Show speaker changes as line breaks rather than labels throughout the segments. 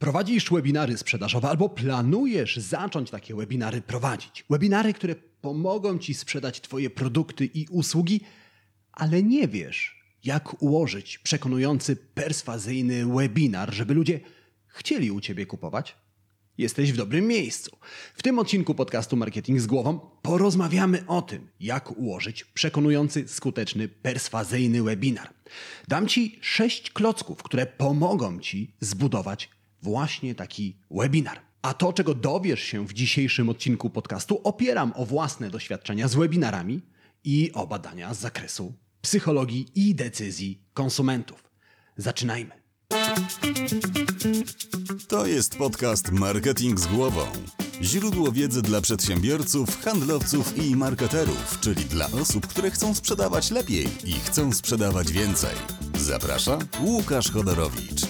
Prowadzisz webinary sprzedażowe albo planujesz zacząć takie webinary prowadzić. Webinary, które pomogą Ci sprzedać Twoje produkty i usługi, ale nie wiesz, jak ułożyć przekonujący, perswazyjny webinar, żeby ludzie chcieli u Ciebie kupować? Jesteś w dobrym miejscu. W tym odcinku podcastu Marketing z Głową porozmawiamy o tym, jak ułożyć przekonujący, skuteczny, perswazyjny webinar. Dam Ci sześć klocków, które pomogą Ci zbudować właśnie taki webinar. A to, czego dowiesz się w dzisiejszym odcinku podcastu, opieram o własne doświadczenia z webinarami i o badania z zakresu psychologii i decyzji konsumentów. Zaczynajmy.
To jest podcast Marketing z głową. Źródło wiedzy dla przedsiębiorców, handlowców i marketerów, czyli dla osób, które chcą sprzedawać lepiej i chcą sprzedawać więcej. Zaprasza Łukasz Chodorowicz.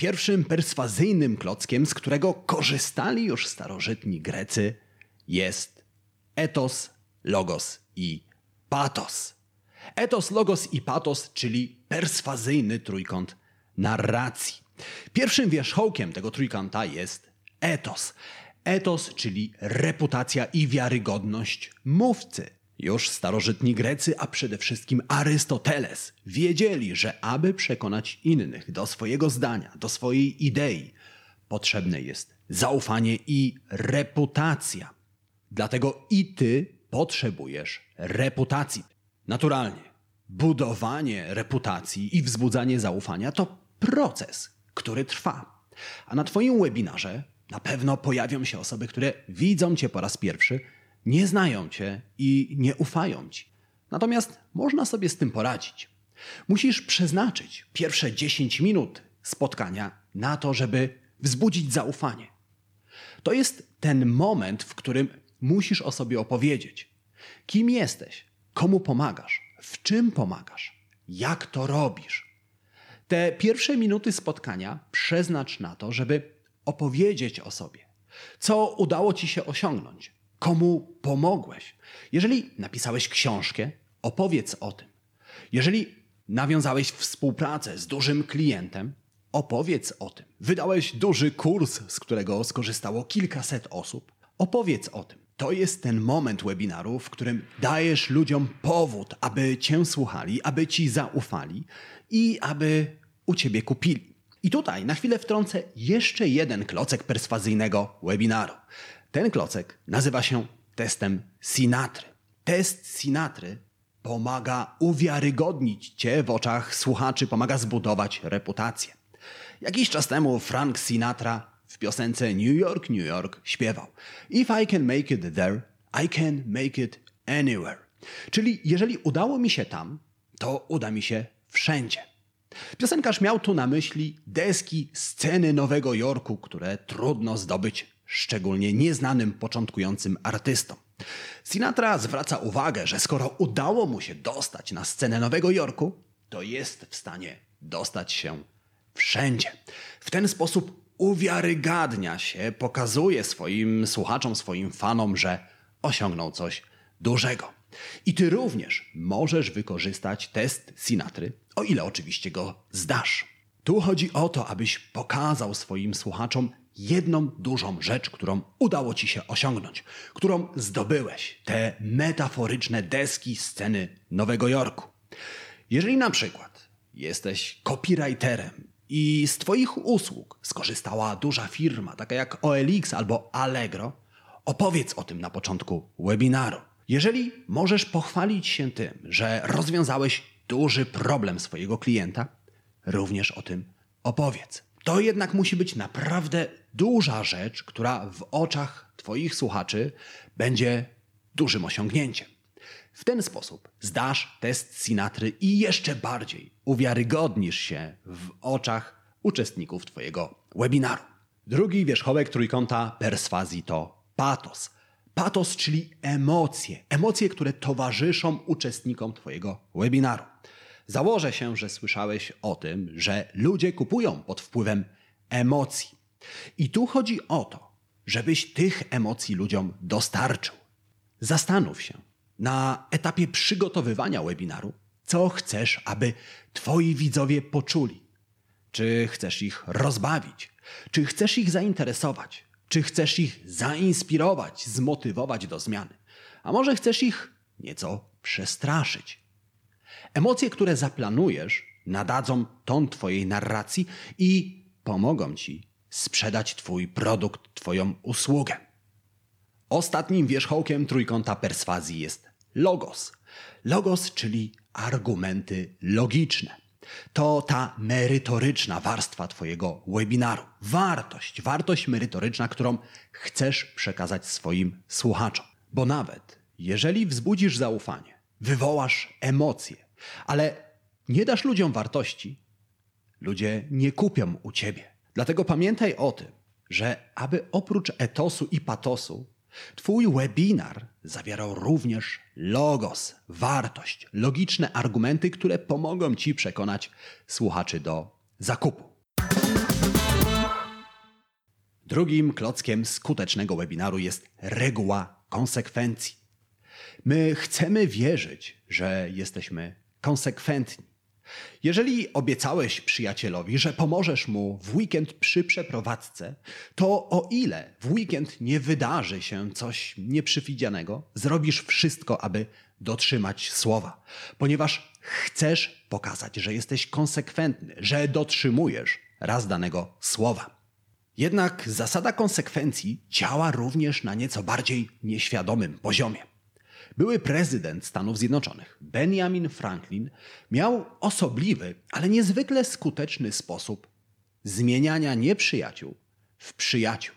Pierwszym perswazyjnym klockiem, z którego korzystali już starożytni Grecy, jest etos, logos i patos. Etos, logos i patos, czyli perswazyjny trójkąt narracji. Pierwszym wierzchołkiem tego trójkąta jest etos. Etos, czyli reputacja i wiarygodność mówcy. Już starożytni Grecy, a przede wszystkim Arystoteles, wiedzieli, że aby przekonać innych do swojego zdania, do swojej idei, potrzebne jest zaufanie i reputacja. Dlatego i ty potrzebujesz reputacji. Naturalnie, budowanie reputacji i wzbudzanie zaufania to proces, który trwa. A na Twoim webinarze na pewno pojawią się osoby, które widzą Cię po raz pierwszy nie znają cię i nie ufają ci. Natomiast można sobie z tym poradzić. Musisz przeznaczyć pierwsze 10 minut spotkania na to, żeby wzbudzić zaufanie. To jest ten moment, w którym musisz o sobie opowiedzieć. Kim jesteś? Komu pomagasz? W czym pomagasz? Jak to robisz? Te pierwsze minuty spotkania przeznacz na to, żeby opowiedzieć o sobie. Co udało ci się osiągnąć? Komu pomogłeś? Jeżeli napisałeś książkę, opowiedz o tym. Jeżeli nawiązałeś współpracę z dużym klientem, opowiedz o tym. Wydałeś duży kurs, z którego skorzystało kilkaset osób, opowiedz o tym. To jest ten moment webinaru, w którym dajesz ludziom powód, aby cię słuchali, aby ci zaufali i aby u ciebie kupili. I tutaj na chwilę wtrącę jeszcze jeden klocek perswazyjnego webinaru. Ten klocek nazywa się testem Sinatry. Test Sinatry pomaga uwiarygodnić Cię w oczach słuchaczy, pomaga zbudować reputację. Jakiś czas temu Frank Sinatra w piosence New York, New York śpiewał If I can make it there, I can make it anywhere. Czyli jeżeli udało mi się tam, to uda mi się wszędzie. Piosenkarz miał tu na myśli deski sceny Nowego Jorku, które trudno zdobyć szczególnie nieznanym początkującym artystom. Sinatra zwraca uwagę, że skoro udało mu się dostać na scenę Nowego Jorku, to jest w stanie dostać się wszędzie. W ten sposób uwiarygadnia się, pokazuje swoim słuchaczom, swoim fanom, że osiągnął coś dużego. I ty również możesz wykorzystać test Sinatry, o ile oczywiście go zdasz. Tu chodzi o to, abyś pokazał swoim słuchaczom, jedną dużą rzecz, którą udało ci się osiągnąć, którą zdobyłeś, te metaforyczne deski sceny Nowego Jorku. Jeżeli na przykład jesteś copywriterem i z Twoich usług skorzystała duża firma, taka jak OLX albo Allegro, opowiedz o tym na początku webinaru. Jeżeli możesz pochwalić się tym, że rozwiązałeś duży problem swojego klienta, również o tym opowiedz. To jednak musi być naprawdę duża rzecz, która w oczach Twoich słuchaczy będzie dużym osiągnięciem. W ten sposób zdasz test Sinatry i jeszcze bardziej uwiarygodnisz się w oczach uczestników Twojego webinaru. Drugi wierzchołek trójkąta perswazji to patos. Patos, czyli emocje. Emocje, które towarzyszą uczestnikom Twojego webinaru. Założę się, że słyszałeś o tym, że ludzie kupują pod wpływem emocji. I tu chodzi o to, żebyś tych emocji ludziom dostarczył. Zastanów się na etapie przygotowywania webinaru, co chcesz, aby Twoi widzowie poczuli. Czy chcesz ich rozbawić? Czy chcesz ich zainteresować? Czy chcesz ich zainspirować, zmotywować do zmiany? A może chcesz ich nieco przestraszyć? Emocje, które zaplanujesz, nadadzą ton Twojej narracji i pomogą Ci sprzedać Twój produkt, Twoją usługę. Ostatnim wierzchołkiem trójkąta perswazji jest logos. Logos, czyli argumenty logiczne. To ta merytoryczna warstwa Twojego webinaru. Wartość, wartość merytoryczna, którą chcesz przekazać swoim słuchaczom. Bo nawet jeżeli wzbudzisz zaufanie, wywołasz emocje, ale nie dasz ludziom wartości, ludzie nie kupią u Ciebie. Dlatego pamiętaj o tym, że aby oprócz etosu i patosu, Twój webinar zawierał również logos, wartość, logiczne argumenty, które pomogą Ci przekonać słuchaczy do zakupu. Drugim klockiem skutecznego webinaru jest reguła konsekwencji. My chcemy wierzyć, że jesteśmy konsekwentni. Jeżeli obiecałeś przyjacielowi, że pomożesz mu w weekend przy przeprowadzce, to o ile w weekend nie wydarzy się coś nieprzewidzianego, zrobisz wszystko, aby dotrzymać słowa, ponieważ chcesz pokazać, że jesteś konsekwentny, że dotrzymujesz raz danego słowa. Jednak zasada konsekwencji działa również na nieco bardziej nieświadomym poziomie. Były prezydent Stanów Zjednoczonych, Benjamin Franklin, miał osobliwy, ale niezwykle skuteczny sposób zmieniania nieprzyjaciół w przyjaciół.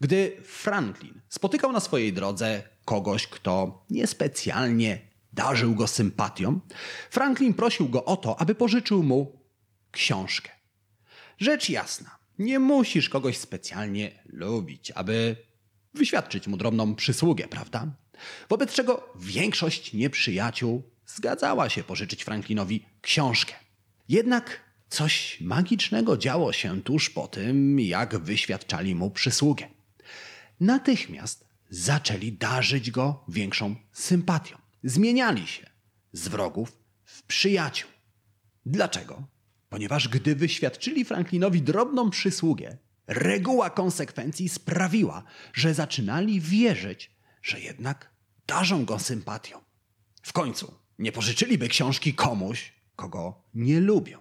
Gdy Franklin spotykał na swojej drodze kogoś, kto niespecjalnie darzył go sympatią, Franklin prosił go o to, aby pożyczył mu książkę. Rzecz jasna, nie musisz kogoś specjalnie lubić, aby wyświadczyć mu drobną przysługę, prawda? Wobec czego większość nieprzyjaciół zgadzała się pożyczyć Franklinowi książkę. Jednak coś magicznego działo się tuż po tym, jak wyświadczali mu przysługę. Natychmiast zaczęli darzyć go większą sympatią. Zmieniali się z wrogów w przyjaciół. Dlaczego? Ponieważ gdy wyświadczyli Franklinowi drobną przysługę, reguła konsekwencji sprawiła, że zaczynali wierzyć, że jednak darzą go sympatią. W końcu nie pożyczyliby książki komuś, kogo nie lubią.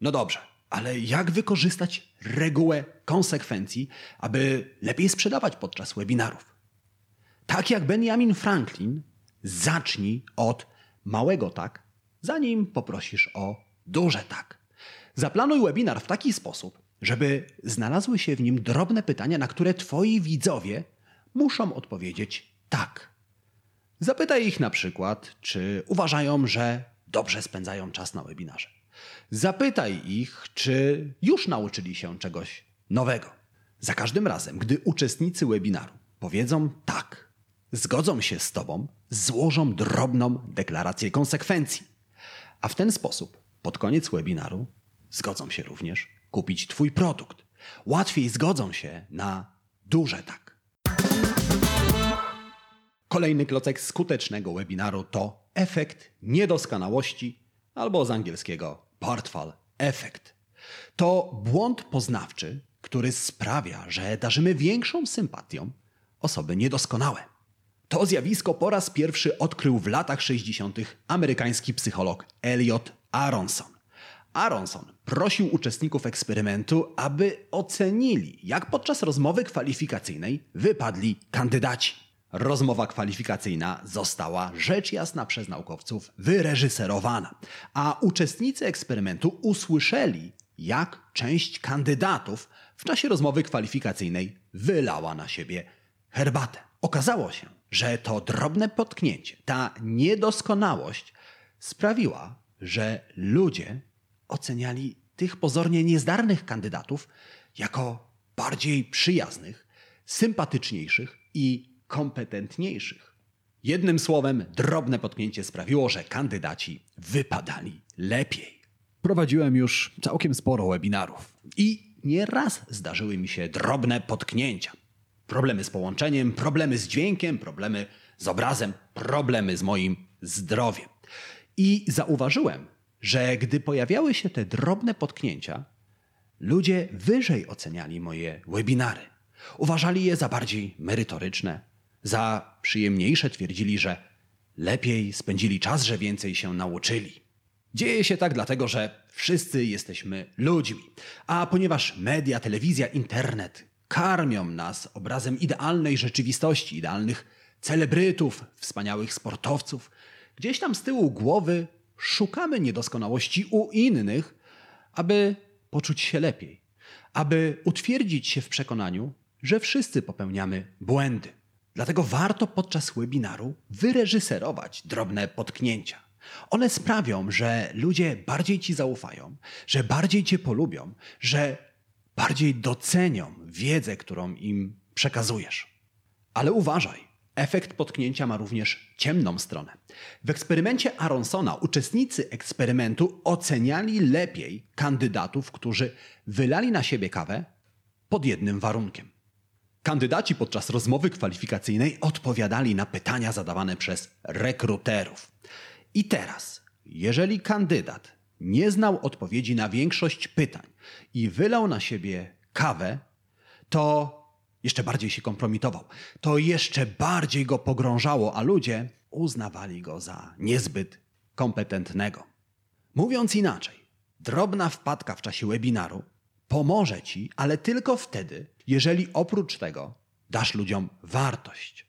No dobrze, ale jak wykorzystać regułę konsekwencji, aby lepiej sprzedawać podczas webinarów? Tak jak Benjamin Franklin, zacznij od małego tak, zanim poprosisz o duże tak. Zaplanuj webinar w taki sposób, żeby znalazły się w nim drobne pytania, na które Twoi widzowie muszą odpowiedzieć tak. Zapytaj ich na przykład, czy uważają, że dobrze spędzają czas na webinarze. Zapytaj ich, czy już nauczyli się czegoś nowego. Za każdym razem, gdy uczestnicy webinaru powiedzą tak, zgodzą się z Tobą, złożą drobną deklarację konsekwencji. A w ten sposób, pod koniec webinaru, zgodzą się również kupić Twój produkt. Łatwiej zgodzą się na duże tak. Kolejny klocek skutecznego webinaru to efekt niedoskonałości albo z angielskiego portfal effect. To błąd poznawczy, który sprawia, że darzymy większą sympatią osoby niedoskonałe. To zjawisko po raz pierwszy odkrył w latach 60. amerykański psycholog Elliot Aronson. Aronson prosił uczestników eksperymentu, aby ocenili, jak podczas rozmowy kwalifikacyjnej wypadli kandydaci. Rozmowa kwalifikacyjna została rzecz jasna przez naukowców wyreżyserowana, a uczestnicy eksperymentu usłyszeli, jak część kandydatów w czasie rozmowy kwalifikacyjnej wylała na siebie herbatę. Okazało się, że to drobne potknięcie, ta niedoskonałość sprawiła, że ludzie oceniali tych pozornie niezdarnych kandydatów jako bardziej przyjaznych, sympatyczniejszych i kompetentniejszych. Jednym słowem, drobne potknięcie sprawiło, że kandydaci wypadali lepiej. Prowadziłem już całkiem sporo webinarów i nieraz zdarzyły mi się drobne potknięcia. Problemy z połączeniem, problemy z dźwiękiem, problemy z obrazem, problemy z moim zdrowiem. I zauważyłem, że gdy pojawiały się te drobne potknięcia, ludzie wyżej oceniali moje webinary. Uważali je za bardziej merytoryczne, za przyjemniejsze, twierdzili, że lepiej spędzili czas, że więcej się nauczyli. Dzieje się tak dlatego, że wszyscy jesteśmy ludźmi, a ponieważ media, telewizja, internet karmią nas obrazem idealnej rzeczywistości, idealnych celebrytów, wspaniałych sportowców, gdzieś tam z tyłu głowy szukamy niedoskonałości u innych, aby poczuć się lepiej, aby utwierdzić się w przekonaniu, że wszyscy popełniamy błędy. Dlatego warto podczas webinaru wyreżyserować drobne potknięcia. One sprawią, że ludzie bardziej ci zaufają, że bardziej cię polubią, że bardziej docenią wiedzę, którą im przekazujesz. Ale uważaj, efekt potknięcia ma również ciemną stronę. W eksperymencie Aronsona uczestnicy eksperymentu oceniali lepiej kandydatów, którzy wylali na siebie kawę pod jednym warunkiem. Kandydaci podczas rozmowy kwalifikacyjnej odpowiadali na pytania zadawane przez rekruterów. I teraz, jeżeli kandydat nie znał odpowiedzi na większość pytań i wylał na siebie kawę, to jeszcze bardziej się kompromitował. To jeszcze bardziej go pogrążało, a ludzie uznawali go za niezbyt kompetentnego. Mówiąc inaczej, drobna wpadka w czasie webinaru pomoże ci, ale tylko wtedy, jeżeli oprócz tego dasz ludziom wartość.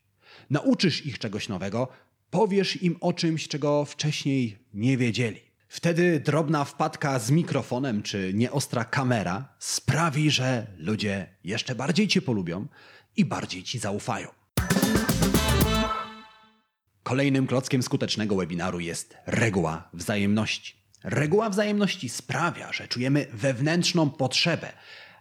Nauczysz ich czegoś nowego, powiesz im o czymś, czego wcześniej nie wiedzieli. Wtedy drobna wpadka z mikrofonem czy nieostra kamera sprawi, że ludzie jeszcze bardziej cię polubią i bardziej ci zaufają. Kolejnym klockiem skutecznego webinaru jest reguła wzajemności. Reguła wzajemności sprawia, że czujemy wewnętrzną potrzebę,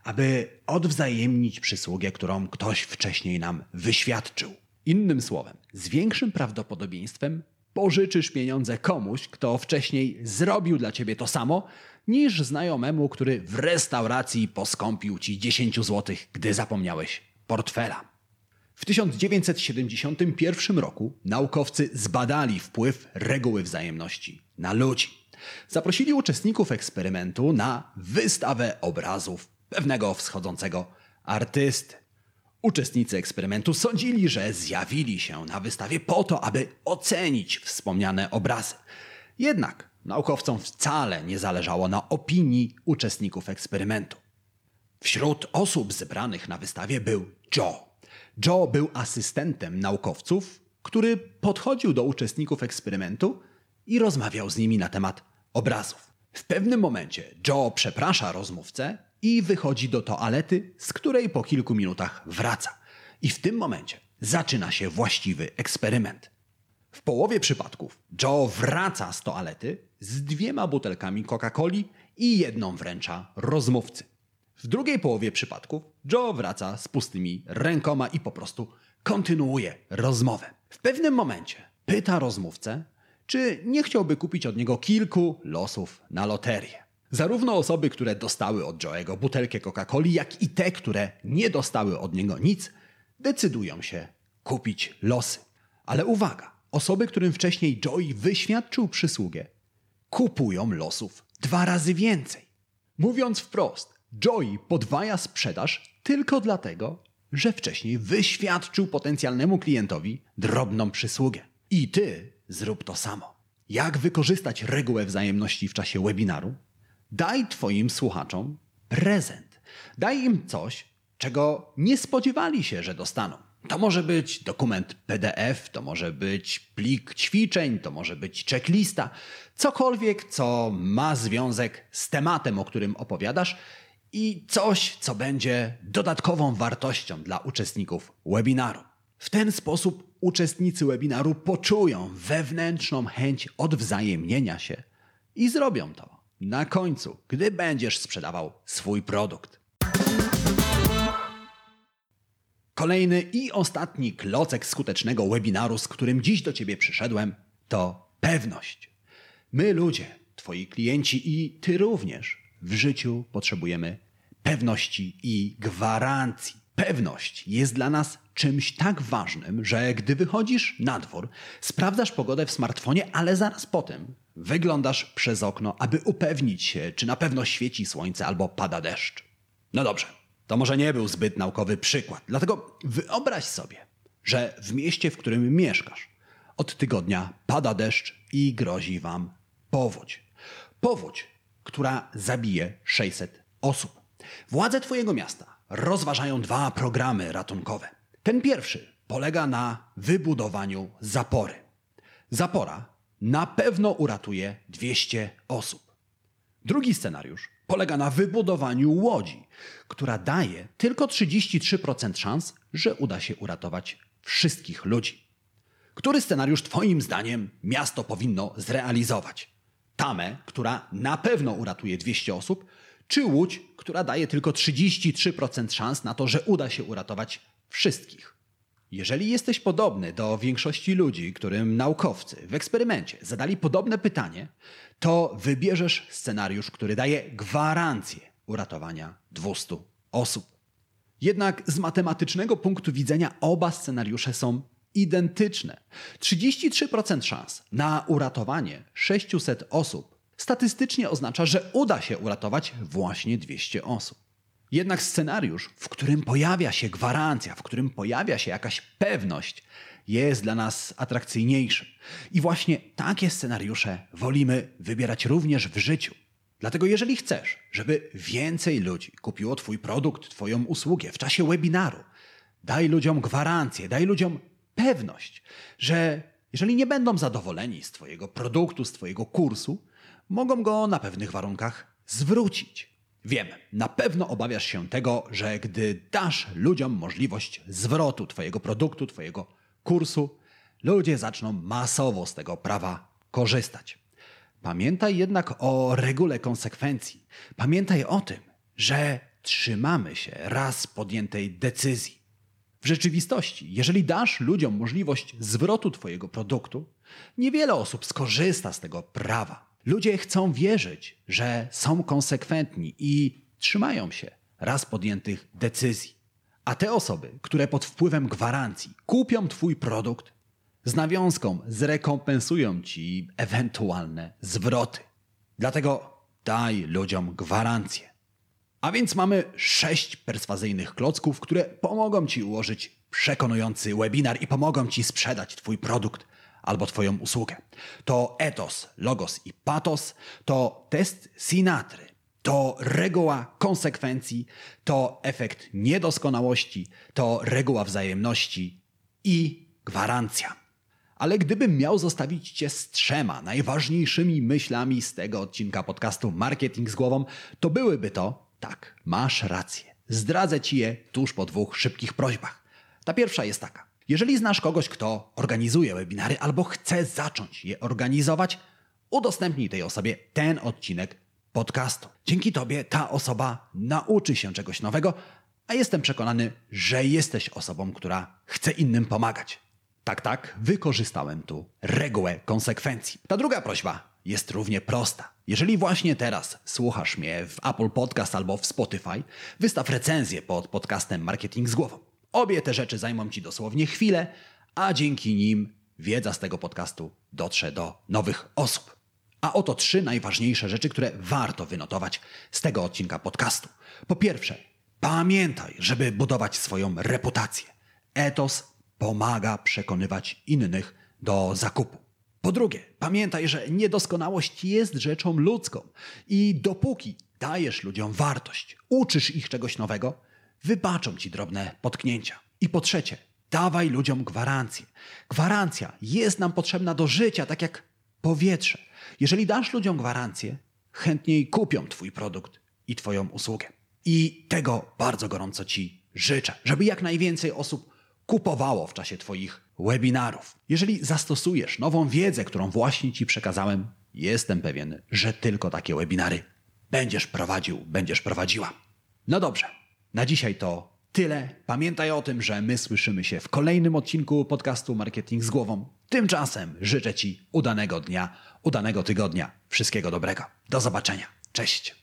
aby odwzajemnić przysługę, którą ktoś wcześniej nam wyświadczył. Innym słowem, z większym prawdopodobieństwem pożyczysz pieniądze komuś, kto wcześniej zrobił dla ciebie to samo, niż znajomemu, który w restauracji poskąpił ci 10 zł, gdy zapomniałeś portfela. W 1971 roku naukowcy zbadali wpływ reguły wzajemności na ludzi. Zaprosili uczestników eksperymentu na wystawę obrazów pewnego wschodzącego artysty. Uczestnicy eksperymentu sądzili, że zjawili się na wystawie po to, aby ocenić wspomniane obrazy. Jednak naukowcom wcale nie zależało na opinii uczestników eksperymentu. Wśród osób zebranych na wystawie był Joe. Joe był asystentem naukowców, który podchodził do uczestników eksperymentu i rozmawiał z nimi na temat obrazów. W pewnym momencie Joe przeprasza rozmówcę i wychodzi do toalety, z której po kilku minutach wraca. I w tym momencie zaczyna się właściwy eksperyment. W połowie przypadków Joe wraca z toalety z dwiema butelkami Coca-Coli i jedną wręcza rozmówcy. W drugiej połowie przypadków Joe wraca z pustymi rękoma i po prostu kontynuuje rozmowę. W pewnym momencie pyta rozmówcę, czy nie chciałby kupić od niego kilku losów na loterię. Zarówno osoby, które dostały od Joe'ego butelkę Coca-Coli, jak i te, które nie dostały od niego nic, decydują się kupić losy. Ale uwaga, osoby, którym wcześniej Joey wyświadczył przysługę, kupują losów dwa razy więcej. Mówiąc wprost, Joey podwaja sprzedaż tylko dlatego, że wcześniej wyświadczył potencjalnemu klientowi drobną przysługę. I ty zrób to samo. Jak wykorzystać regułę wzajemności w czasie webinaru? Daj Twoim słuchaczom prezent. Daj im coś, czego nie spodziewali się, że dostaną. To może być dokument PDF, to może być plik ćwiczeń, to może być checklista, cokolwiek, co ma związek z tematem, o którym opowiadasz i coś, co będzie dodatkową wartością dla uczestników webinaru. W ten sposób uczestnicy webinaru poczują wewnętrzną chęć odwzajemnienia się i zrobią to na końcu, gdy będziesz sprzedawał swój produkt. Kolejny i ostatni klocek skutecznego webinaru, z którym dziś do Ciebie przyszedłem, to pewność. My ludzie, Twoi klienci i Ty również w życiu potrzebujemy pewności i gwarancji. Pewność jest dla nas czymś tak ważnym, że gdy wychodzisz na dwór, sprawdzasz pogodę w smartfonie, ale zaraz potem wyglądasz przez okno, aby upewnić się, czy na pewno świeci słońce albo pada deszcz. No dobrze, to może nie był zbyt naukowy przykład, dlatego wyobraź sobie, że w mieście, w którym mieszkasz, od tygodnia pada deszcz i grozi wam powódź. Powódź, która zabije 600 osób. Władze Twojego miasta rozważają dwa programy ratunkowe. Ten pierwszy polega na wybudowaniu zapory. Zapora na pewno uratuje 200 osób. Drugi scenariusz polega na wybudowaniu łodzi, która daje tylko 33% szans, że uda się uratować wszystkich ludzi. Który scenariusz Twoim zdaniem miasto powinno zrealizować? Tamę, która na pewno uratuje 200 osób, czy łódź, która daje tylko 33% szans na to, że uda się uratować wszystkich? Jeżeli jesteś podobny do większości ludzi, którym naukowcy w eksperymencie zadali podobne pytanie, to wybierzesz scenariusz, który daje gwarancję uratowania 200 osób. Jednak z matematycznego punktu widzenia oba scenariusze są identyczne. 33% szans na uratowanie 600 osób statystycznie oznacza, że uda się uratować właśnie 200 osób. Jednak scenariusz, w którym pojawia się gwarancja, w którym pojawia się jakaś pewność, jest dla nas atrakcyjniejszy. I właśnie takie scenariusze wolimy wybierać również w życiu. Dlatego, jeżeli chcesz, żeby więcej ludzi kupiło Twój produkt, Twoją usługę w czasie webinaru, daj ludziom gwarancję, daj ludziom pewność, że jeżeli nie będą zadowoleni z Twojego produktu, z Twojego kursu, mogą go na pewnych warunkach zwrócić. Wiem, na pewno obawiasz się tego, że gdy dasz ludziom możliwość zwrotu Twojego produktu, Twojego kursu, ludzie zaczną masowo z tego prawa korzystać. Pamiętaj jednak o regule konsekwencji. Pamiętaj o tym, że trzymamy się raz podjętej decyzji. W rzeczywistości, jeżeli dasz ludziom możliwość zwrotu Twojego produktu, niewiele osób skorzysta z tego prawa. Ludzie chcą wierzyć, że są konsekwentni i trzymają się raz podjętych decyzji. A te osoby, które pod wpływem gwarancji kupią Twój produkt, z nawiązką zrekompensują Ci ewentualne zwroty. Dlatego daj ludziom gwarancję. A więc mamy sześć perswazyjnych klocków, które pomogą Ci ułożyć przekonujący webinar i pomogą Ci sprzedać Twój produkt albo Twoją usługę. To etos, logos i patos, to test Sinatry, to reguła konsekwencji, to efekt niedoskonałości, to reguła wzajemności i gwarancja. Ale gdybym miał zostawić Cię z trzema najważniejszymi myślami z tego odcinka podcastu Marketing z głową, to byłyby to, tak, masz rację. Zdradzę Ci je tuż po dwóch szybkich prośbach. Ta pierwsza jest taka. Jeżeli znasz kogoś, kto organizuje webinary albo chce zacząć je organizować, udostępnij tej osobie ten odcinek podcastu. Dzięki Tobie ta osoba nauczy się czegoś nowego, a jestem przekonany, że jesteś osobą, która chce innym pomagać. Tak, tak, wykorzystałem tu regułę konsekwencji. Ta druga prośba jest równie prosta. Jeżeli właśnie teraz słuchasz mnie w Apple Podcast albo w Spotify, wystaw recenzję pod podcastem Marketing z głową. Obie te rzeczy zajmą Ci dosłownie chwilę, a dzięki nim wiedza z tego podcastu dotrze do nowych osób. A oto trzy najważniejsze rzeczy, które warto wynotować z tego odcinka podcastu. Po pierwsze, pamiętaj, żeby budować swoją reputację. Etos pomaga przekonywać innych do zakupu. Po drugie, pamiętaj, że niedoskonałość jest rzeczą ludzką i dopóki dajesz ludziom wartość, uczysz ich czegoś nowego, wybaczą ci drobne potknięcia. I po trzecie, dawaj ludziom gwarancję. Gwarancja jest nam potrzebna do życia, tak jak powietrze. Jeżeli dasz ludziom gwarancję, chętniej kupią Twój produkt i Twoją usługę. I tego bardzo gorąco Ci życzę, żeby jak najwięcej osób kupowało w czasie Twoich webinarów. Jeżeli zastosujesz nową wiedzę, którą właśnie Ci przekazałem, jestem pewien, że tylko takie webinary będziesz prowadził, będziesz prowadziła. No dobrze, na dzisiaj to tyle. Pamiętaj o tym, że my słyszymy się w kolejnym odcinku podcastu Marketing z głową. Tymczasem życzę Ci udanego dnia, udanego tygodnia. Wszystkiego dobrego. Do zobaczenia. Cześć.